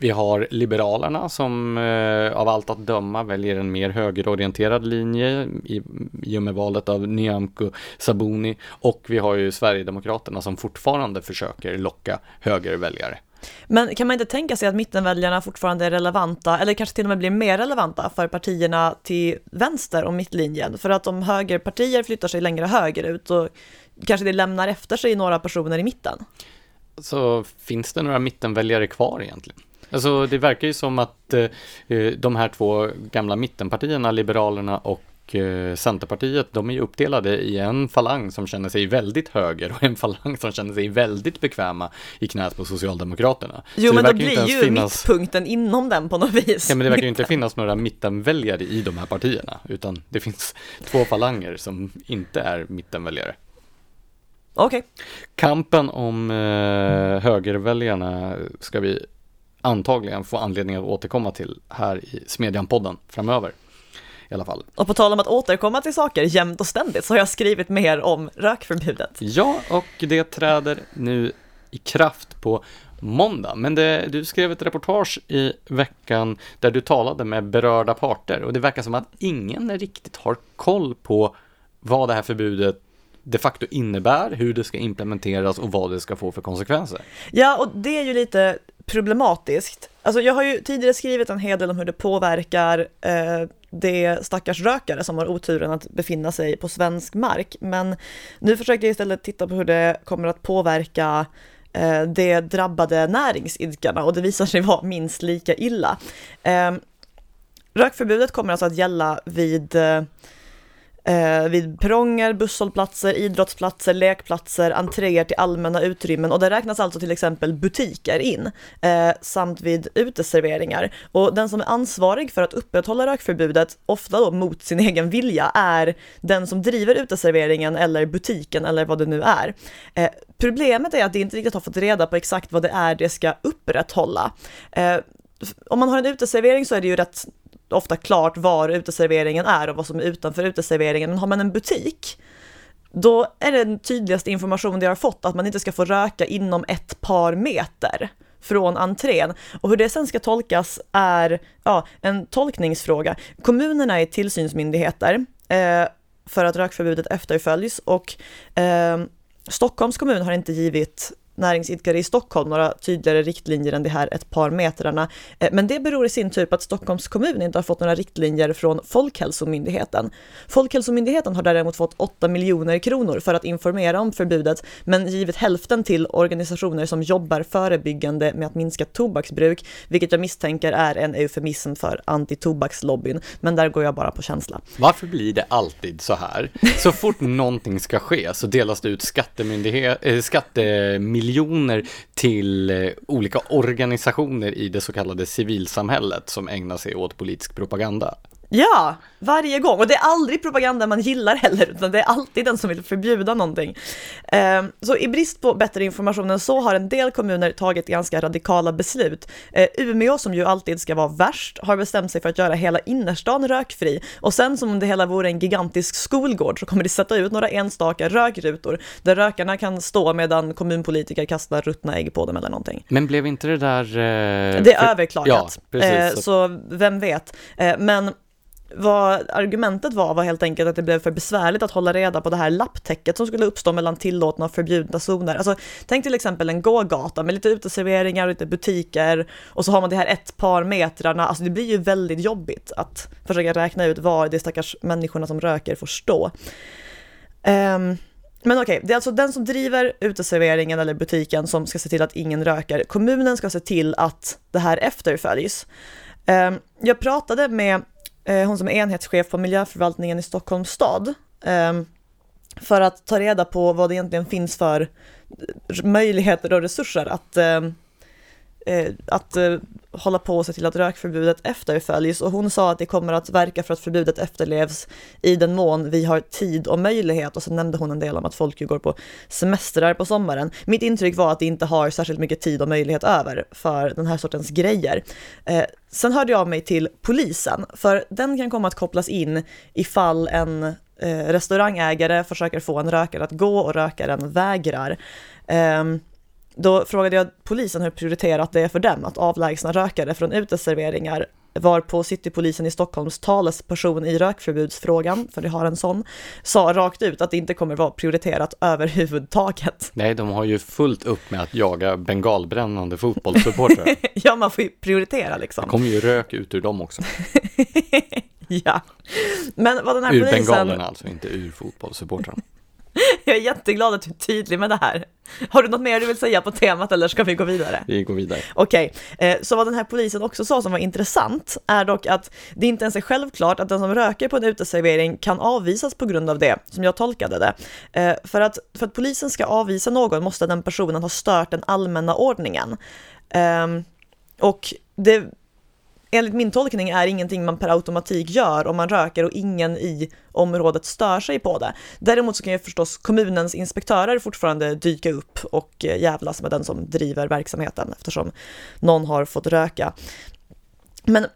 Vi har Liberalerna som eh, av allt att döma väljer en mer högerorienterad linje i, i och med valet av Nyamko Sabuni och vi har ju Sverigedemokraterna som fortfarande försöker locka högerväljare. Men kan man inte tänka sig att mittenväljarna fortfarande är relevanta, eller kanske till och med blir mer relevanta för partierna till vänster om mittlinjen? För att om högerpartier flyttar sig längre högerut, så kanske det lämnar efter sig några personer i mitten. Så finns det några mittenväljare kvar egentligen? Alltså det verkar ju som att eh, eh, de här två gamla mittenpartierna, Liberalerna och eh, Centerpartiet, de är ju uppdelade i en falang som känner sig väldigt höger och en falang som känner sig väldigt bekväma i knät på Socialdemokraterna. Jo, men då blir ju finnas... mittpunkten inom den på något vis. Ja, men det verkar ju inte finnas några mittenväljare i de här partierna, utan det finns två falanger som inte är mittenväljare. Okej. Okay. Kampen om eh, högerväljarna ska vi antagligen få anledning att återkomma till här i Smedjan-podden framöver. I alla fall. Och på tal om att återkomma till saker jämt och ständigt så har jag skrivit mer om rökförbudet. Ja, och det träder nu i kraft på måndag. Men det, du skrev ett reportage i veckan där du talade med berörda parter och det verkar som att ingen riktigt har koll på vad det här förbudet de facto innebär, hur det ska implementeras och vad det ska få för konsekvenser. Ja, och det är ju lite problematiskt. Alltså jag har ju tidigare skrivit en hel del om hur det påverkar eh, det stackars rökare som har oturen att befinna sig på svensk mark. Men nu försöker jag istället titta på hur det kommer att påverka eh, de drabbade näringsidkarna och det visar sig vara minst lika illa. Eh, rökförbudet kommer alltså att gälla vid eh, eh, vid perronger, busshållplatser, idrottsplatser, lekplatser, entréer till allmänna utrymmen och det räknas alltså till exempel butiker in eh, samt vid uteserveringar. Och den som är ansvarig för att upprätthålla rökförbudet, ofta då mot sin egen vilja, är den som driver uteserveringen eller butiken eller vad det nu är. Eh, problemet är att det inte riktigt har fått reda på exakt vad det är det ska upprätthålla. Eh, om man har en uteservering så är det ju rätt ofta klart var uteserveringen är och vad som är utanför uteserveringen. Men har man en butik, då är den tydligaste information de har fått att man inte ska få röka inom ett par meter från entrén. Och hur det sen ska tolkas är ja, en tolkningsfråga. Kommunerna är tillsynsmyndigheter eh, för att rökförbudet efterföljs och eh, Stockholms kommun har inte givit näringsidkare i Stockholm några tydligare riktlinjer än de här ett par metrarna. Eh, men det beror i sin tur på att Stockholms kommun inte har fått några riktlinjer från Folkhälsomyndigheten. Folkhälsomyndigheten har däremot fått 8 miljoner kronor för att informera om förbudet, men givit hälften till organisationer som jobbar förebyggande med att minska tobaksbruk, vilket jag misstänker är en eufemism för antitobakslobbyn. Men där går jag bara på känsla. Varför blir det alltid så här? Så fort någonting ska ske så delas det ut skattemyndighet, äh, eh, skattemiljoner miljoner till eh, olika organisationer i det så kallade civilsamhället som ägnar sig åt politisk propaganda. Ja, varje gång. Och det är aldrig propaganda man gillar heller, utan det är alltid den som vill förbjuda någonting. Ehm, så i brist på bättre information än så har en del kommuner tagit ganska radikala beslut. Eh, Umeå, som ju alltid ska vara värst, har bestämt sig för att göra hela innerstan rökfri. Och sen som om det hela vore en gigantisk skolgård så kommer det sätta ut några enstaka rökrutor där rökarna kan stå medan kommunpolitiker kastar ruttna ägg på dem eller någonting. Men blev inte det där... Eh, det är överklagat. Ja, precis, eh, så... så vem vet. Eh, men vad argumentet var var helt enkelt att det blev för besvärligt att hålla reda på det här lapptäcket som skulle uppstå mellan tillåtna och förbjudna zoner. Alltså, tänk till exempel en gågata med lite uteserveringar och lite butiker och så har man det här ett par metrarna. Alltså det blir ju väldigt jobbigt att försöka räkna ut var de stackars människorna som röker får stå. Um, men okej, okay, det är alltså den som driver uteserveringen eller butiken som ska se till att ingen röker. Kommunen ska se till att det här efterföljs. Um, jag pratade med Eh, hon som är enhetschef på miljöförvaltningen i Stockholms stad, ehm, för att ta reda på vad det egentligen finns för möjligheter och resurser att, eh, Eh, att eh, hålla på och se till att rökförbudet efterföljs och hon sa att det kommer att verka för att förbudet efterlevs i den mån vi har tid och möjlighet och så nämnde hon en del om att folk ju går på semestrar på sommaren. Mitt intryck var att det inte har särskilt mycket tid och möjlighet över för den här sortens grejer. Eh, sen hörde jag av mig till polisen för den kan komma att kopplas in ifall en eh, restaurangägare försöker få en rökare att gå och rökaren vägrar. Eh, då frågade jag polisen hur prioriterat det är för dem att avlägsna rökare från uteserveringar var på Citypolisen i Stockholms talesperson i rökförbudsfrågan, för det har en sån, sa rakt ut att det inte kommer vara prioriterat överhuvudtaget. Nej, de har ju fullt upp med att jaga bengalbrännande fotbollssupportrar. ja, man får ju prioritera liksom. Det kommer ju rök ut ur dem också. ja, men vad den här ur polisen... Ur bengalerna alltså, inte ur fotbollssupportrarna. Jag är jätteglad att du är tydlig med det här. Har du något mer du vill säga på temat eller ska vi gå vidare? Vi går vidare. Okej, okay. Eh, så vad den här polisen också sa som var intressant är dock att det inte ens är självklart att den som röker på en uteservering kan avvisas på grund av det, som jag tolkade det. Eh, för att, för att polisen ska avvisa någon måste den personen ha stört den allmänna ordningen. Ehm, och det enligt min tolkning är ingenting man per automatik gör om man röker och ingen i området stör sig på det. Däremot så kan ju förstås kommunens inspektörer fortfarande dyka upp och eh, jävlas med den som driver verksamheten eftersom någon har fått röka. Men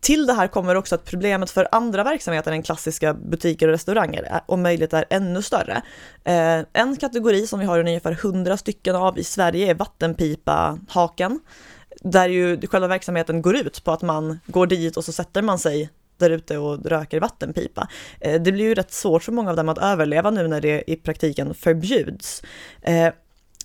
till det här kommer också att problemet för andra verksamheter än klassiska butiker och restauranger om möjligt är ännu större. Eh, en kategori som vi har ungefär 100 stycken av i Sverige är vattenpipa-haken där ju själva verksamheten går ut på att man går dit och så sätter man sig där ute och röker vattenpipa. Eh, det blir ju rätt svårt för många av dem att överleva nu när det i praktiken förbjuds. Eh,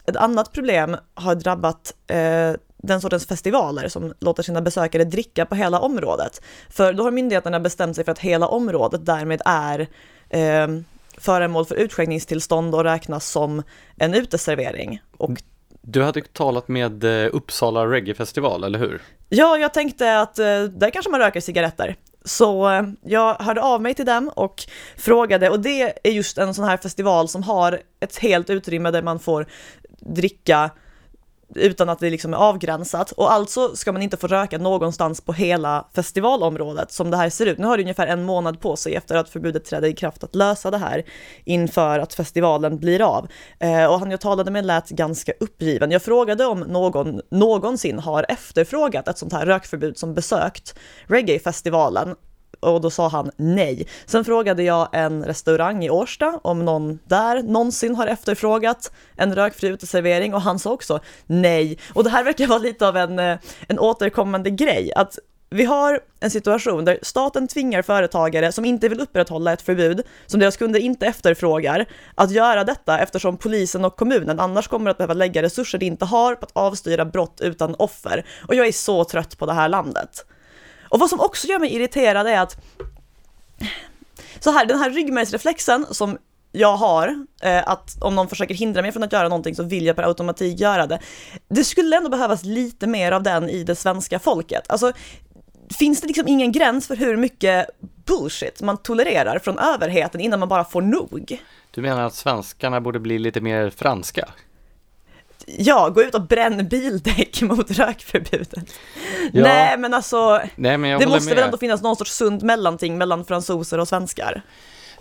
ett annat problem har drabbat eh, den sortens festivaler som låter sina besökare dricka på hela området. För då har myndigheterna bestämt sig för att hela området därmed är eh, föremål för utskänkningstillstånd och räknas som en uteservering. Och du hade talat med eh, Uppsala Reggae-festival, eller hur? Ja, jag tänkte att eh, där kanske man röker cigaretter. Så eh, jag hörde av mig till dem och frågade, och det är just en sån här festival som har ett helt utrymme där man får dricka utan att det liksom är avgränsat. Och alltså ska man inte få röka någonstans på hela festivalområdet som det här ser ut. Nu har det ungefär en månad på sig efter att förbudet trädde i kraft att lösa det här inför att festivalen blir av. Eh, och han jag talade med lät ganska uppgiven. Jag frågade om någon någonsin har efterfrågat ett sånt här rökförbud som besökt reggae-festivalen och då sa han nej. Sen frågade jag en restaurang i Årsta om någon där någonsin har efterfrågat en rökfri uteservering och han sa också nej. Och det här verkar vara lite av en, eh, en återkommande grej, att vi har en situation där staten tvingar företagare som inte vill upprätthålla ett förbud, som deras kunder inte efterfrågar, att göra detta eftersom polisen och kommunen annars kommer att behöva lägga resurser de inte har på att avstyra brott utan offer. Och jag är så trött på det här landet. Och vad som också gör mig irriterad är att så här, den här ryggmärgsreflexen som jag har, eh, att om någon försöker hindra mig från att göra någonting så vill jag per automatik göra det. Det skulle ändå behövas lite mer av den i det svenska folket. Alltså, finns det liksom ingen gräns för hur mycket bullshit man tolererar från överheten innan man bara får nog? Du menar att svenskarna borde bli lite mer franska? Ja, gå ut och bränn bildäck mot rökförbudet. Ja. Nej, men alltså, Nej, men det måste med. väl ändå finnas någon sorts sund mellanting mellan fransoser och svenskar.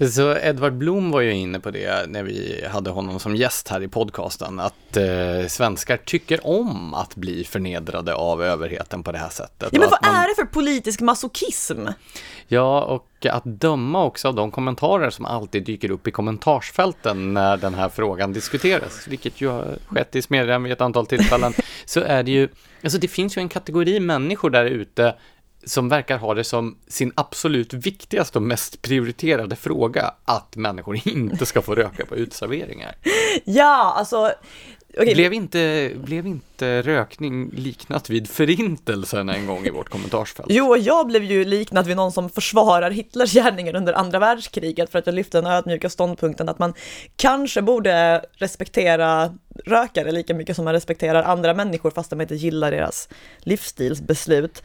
Så Edvard Blom var ju inne på det när vi hade honom som gäst här i podcasten, att eh, svenskar tycker om att bli förnedrade av överheten på det här sättet. Ja, men vad man... är det för politisk masochism? Ja, och att döma också av de kommentarer som alltid dyker upp i kommentarsfälten när den här frågan diskuteras, vilket ju har skett i Smedjan vid ett antal tillfällen, så är det ju, alltså det finns ju en kategori människor där ute som verkar ha det som sin absolut viktigaste och mest prioriterade fråga att människor inte ska få röka på utserveringar. Ja, alltså Okay. Blev, inte, blev inte rökning liknat vid förintelsen en gång i vårt kommentarsfält? Jo, jag blev ju liknat vid någon som försvarar Hitlers gärningar under andra världskriget för att jag lyfte den ödmjuka ståndpunkten att man kanske borde respektera rökare lika mycket som man respekterar andra människor fast de inte gillar deras livsstilsbeslut.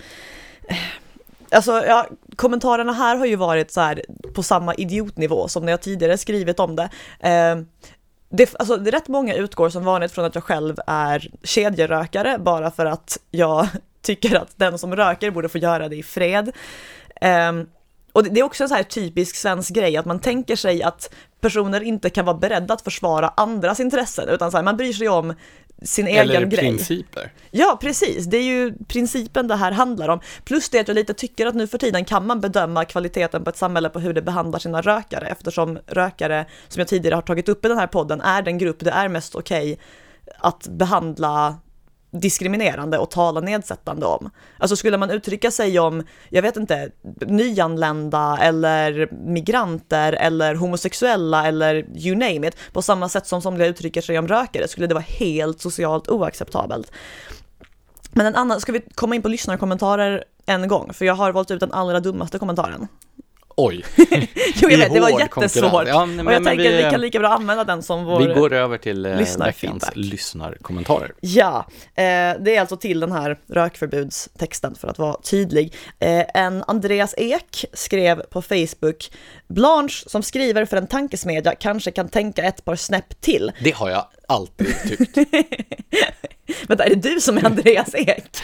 Alltså, ja, kommentarerna här har ju varit så här på samma idiotnivå som när jag tidigare skrivit om det. Eh, det, alltså, det är rätt många utgår som vanligt från att jag själv är kedjerökare bara för att jag tycker att den som röker borde få göra det i fred. Eh, och det är också en så här typisk svensk grej att man tänker sig att personer inte kan vara beredda att försvara andras intressen utan så här, man bryr sig om sin Eller egen grej. Eller principer. Ja, precis. Det är ju principen det här handlar om. Plus det att jag lite tycker att nu för tiden kan man bedöma kvaliteten på ett samhälle på hur det behandlar sina rökare eftersom rökare, som jag tidigare har tagit upp i den här podden, är den grupp det är mest okej okay att behandla diskriminerande och tala nedsättande om. Alltså skulle man uttrycka sig om, jag vet inte, nyanlända eller migranter eller homosexuella eller you name it, på samma sätt som somliga uttrycker sig om rökare, skulle det vara helt socialt oacceptabelt. Men en annan, ska vi komma in på lyssnarkommentarer en gång? För jag har valt ut den allra dummaste kommentaren. Oj! jo, jag vet, det var jättesvårt. Ja, men, och jag tänker vi, att vi kan lika bra använda den som vår Vi går över till eh, veckans lyssnarkommentarer. Ja, eh, det är alltså till den här rökförbudstexten för att vara tydlig. Eh, en Andreas Ek skrev på Facebook Blanche som skriver för en tankesmedja kanske kan tänka ett par snäpp till. Det har jag alltid tyckt. Vänta, är det du som är Andreas Ek?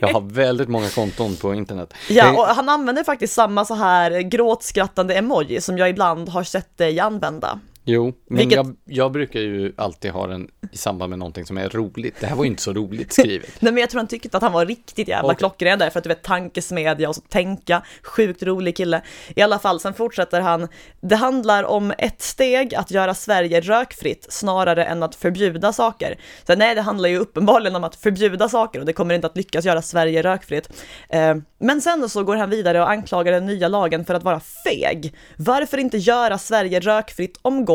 jag har väldigt många konton på internet. Ja, och han använder faktiskt samma så här gråtskrattande emoji som jag ibland har sett dig använda. Jo, men Vilket... jag, jag, brukar ju alltid ha den i samband med någonting som är roligt. Det här var ju inte så roligt skrivet. Nej, men jag tror han tyckte att han var riktigt jävla okay. klockren där, för att du vet tankesmedja och så tänka, sjukt rolig kille. I alla fall, sen fortsätter han. Det handlar om ett steg att göra Sverige rökfritt snarare än att förbjuda saker. Så nej, det handlar ju uppenbarligen om att förbjuda saker och det kommer inte att lyckas göra Sverige rökfritt. Eh, men sen så går han vidare och anklagar den nya lagen för att vara feg. Varför inte göra Sverige rökfritt omgående?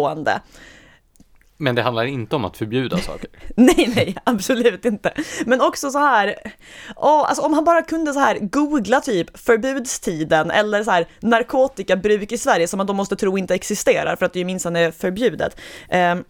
Men det handlar inte om att förbjuda saker. Nej, nej, absolut inte. Men också så här, åh, alltså om han bara kunde så här googla typ förbudstiden eller så här narkotikabruk i Sverige som man då måste tro inte existerar för att det ju minsann är förbjudet. Um,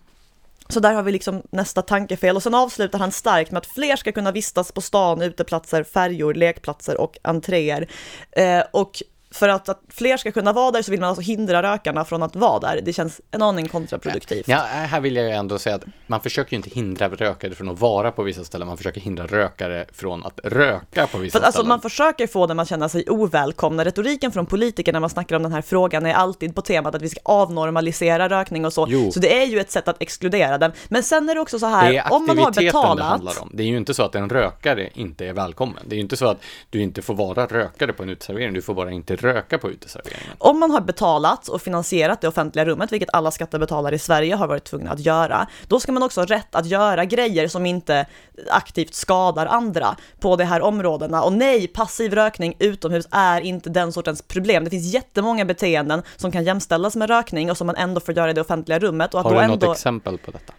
så där har vi liksom nästa tankefel och sen avslutar han starkt med att fler ska kunna vistas på stan, uteplatser, färjor, lekplatser och entréer. Eh, och för att, att fler ska kunna vara där så vill man alltså hindra rökarna från att vara där. Det känns en aning kontraproduktivt. Ja, här vill jag ju ändå säga att man försöker ju inte hindra rökare från att vara på vissa ställen, man försöker hindra rökare från att röka på vissa för alltså, ställen. Man försöker få dem att känna sig ovälkomna. Retoriken från politiker när man snackar om den här frågan är alltid på temat att vi ska avnormalisera rökning och så. Jo. Så det är ju ett sätt att exkludera den. Men sen är det också så här, om man har aktiviteten det betalat handlar om. Det är ju inte så att en rökare inte är välkommen. Det är ju inte så att du inte får vara rökare på en uteservering, du får bara inte röka på uteserveringen. Om man har betalat och finansierat det offentliga rummet, vilket alla skattebetalare i Sverige har varit tvungna att göra, då ska man också ha rätt att göra grejer som inte aktivt skadar andra på de här områdena. Och nej, passiv rökning utomhus är inte den sortens problem. Det finns jättemånga beteenden som kan jämställas med rökning och som man ändå får göra i det offentliga rummet. Har du något ändå... exempel på detta?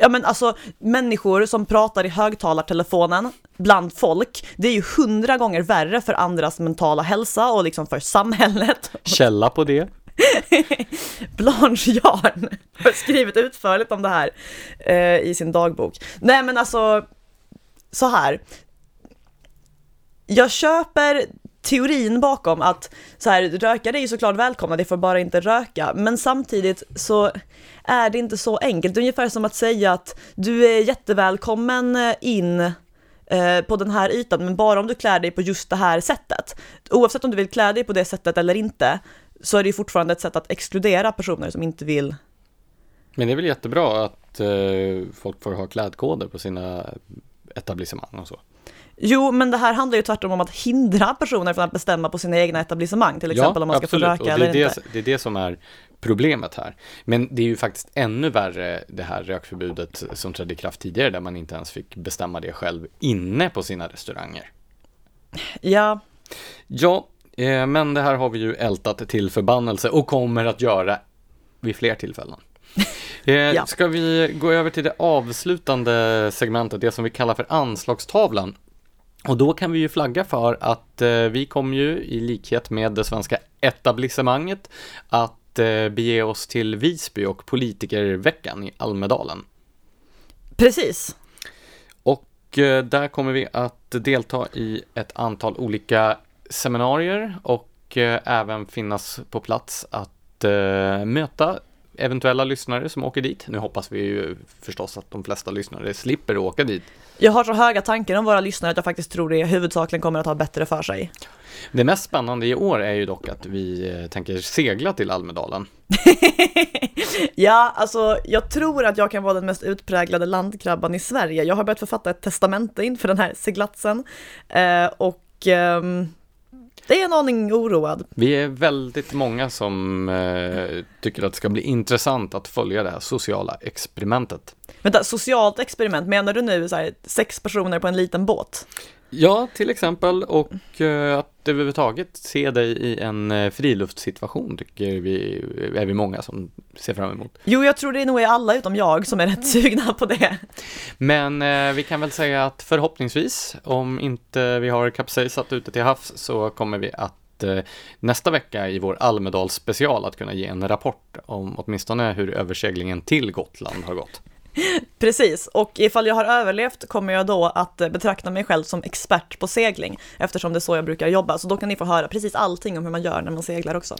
Ja men alltså människor som pratar i högtalartelefonen bland folk, det är ju hundra gånger värre för andras mentala hälsa och liksom för samhället. Källa på det? Blanche Jarn har skrivit utförligt om det här eh, i sin dagbok. Nej men alltså, så här. Jag köper teorin bakom att så här, rökare är ju såklart välkomna, det får bara inte röka, men samtidigt så är det inte så enkelt. Det är ungefär som att säga att du är jättevälkommen eh, in eh, på den här ytan, men bara om du klär dig på just det här sättet. Oavsett om du vill klä dig på det sättet eller inte, så är det ju fortfarande ett sätt att exkludera personer som inte vill. Men det är väl jättebra att eh, folk får ha klädkoder på sina etablissemang och så. Jo, men det här handlar ju tvärtom om att hindra personer från att bestämma på sina egna etablissemang, till exempel om man ska absolut. få röka eller det, inte. Det är det som är problemet här. Men det är ju faktiskt ännu värre det här rökförbudet som trädde i kraft tidigare där man inte ens fick bestämma det själv inne på sina restauranger. Ja, Ja, eh, men det här har vi ju ältat till förbannelse och kommer att göra vid fler tillfällen. Eh, Ja. Ska vi gå över till det avslutande segmentet, det som vi kallar för anslagstavlan. Och då kan vi ju flagga för att eh, vi kommer ju i likhet med det svenska etablissemanget att eh, bege oss till Visby och politikerveckan i Almedalen. precis. Och eh, där kommer vi att delta i ett antal olika seminarier och eh, även finnas på plats att eh, möta eventuella lyssnare som åker dit. Nu hoppas vi ju förstås att de flesta lyssnare slipper åka dit. Jag har så höga tankar om våra lyssnare att jag faktiskt tror det huvudsakligen kommer att ha bättre för sig. Det mest spännande i år är ju dock att vi eh, tänker segla till Almedalen. ja, alltså jag tror att jag kan vara den mest utpräglade landkrabban i Sverige. Jag har börjat författa ett testamente inför den här seglatsen eh, och ehm, det är en aning oroad. Vi är väldigt många som eh, tycker att det ska bli intressant att följa det här sociala experimentet. Vänta, socialt experiment, menar du nu så här, sex personer på en liten båt? Ja, till exempel och eh, att överhuvudtaget se dig i en eh, friluftssituation tycker vi är vi många som ser fram emot. Jo, jag tror det nog är alla utom jag som är rätt sugna på det. Men eh, vi kan väl säga att förhoppningsvis, om inte vi har kapsejsat ute till havs, så kommer vi att eh, nästa vecka i vår Almedals special att kunna ge en rapport om åtminstone hur överseglingen till Gotland har gått. Precis, och ifall jag har överlevt kommer jag då att eh, betrakta mig själv som expert på segling, eftersom det är så jag brukar jobba. Så då kan ni få höra precis allting om hur man gör när man seglar också.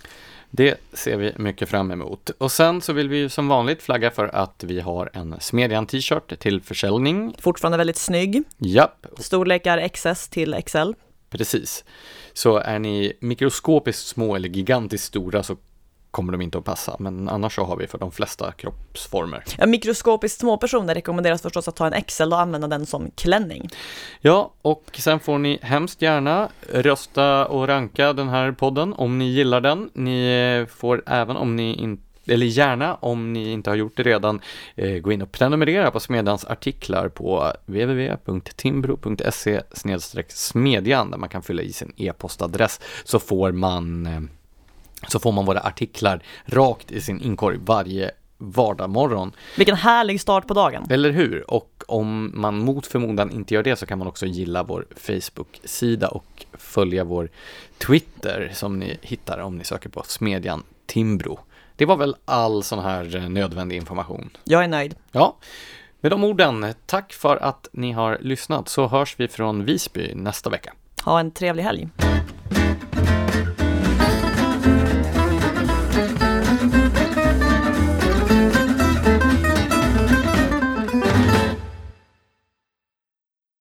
Det ser vi mycket fram emot. Och sen så vill vi ju som vanligt flagga för att vi har en Smedjan t-shirt till försäljning. Fortfarande väldigt snygg, Japp, storlekar XS till XL. Precis. Så är ni mikroskopiskt små eller gigantiskt stora så kommer de inte att passa, men annars så har vi för de flesta kroppsformer. Ja, mikroskopiskt små personer rekommenderas förstås att ta en XL och använda den som klänning. Ja, och sen får ni hemskt gärna rösta och ranka den här podden om ni gillar den. Ni får även om ni inte eller gärna om ni inte har gjort det redan, eh, gå in och prenumerera på Smedjans artiklar på www.timbro.se smedjan där man kan fylla i sin e-postadress så får man eh, så får man våra artiklar rakt i sin inkorg varje vardagsmorgon. Vilken härlig start på dagen. Eller hur? Och om man mot förmodan inte gör det så kan man också gilla vår Facebook-sida och följa vår Twitter som ni hittar om ni söker på Smedjan Timbro. Det var väl all sån här eh, nödvändig information. Jag är nöjd. Ja, med de orden, tack för att ni har lyssnat så hörs vi från Visby nästa vecka. Ha en trevlig helg.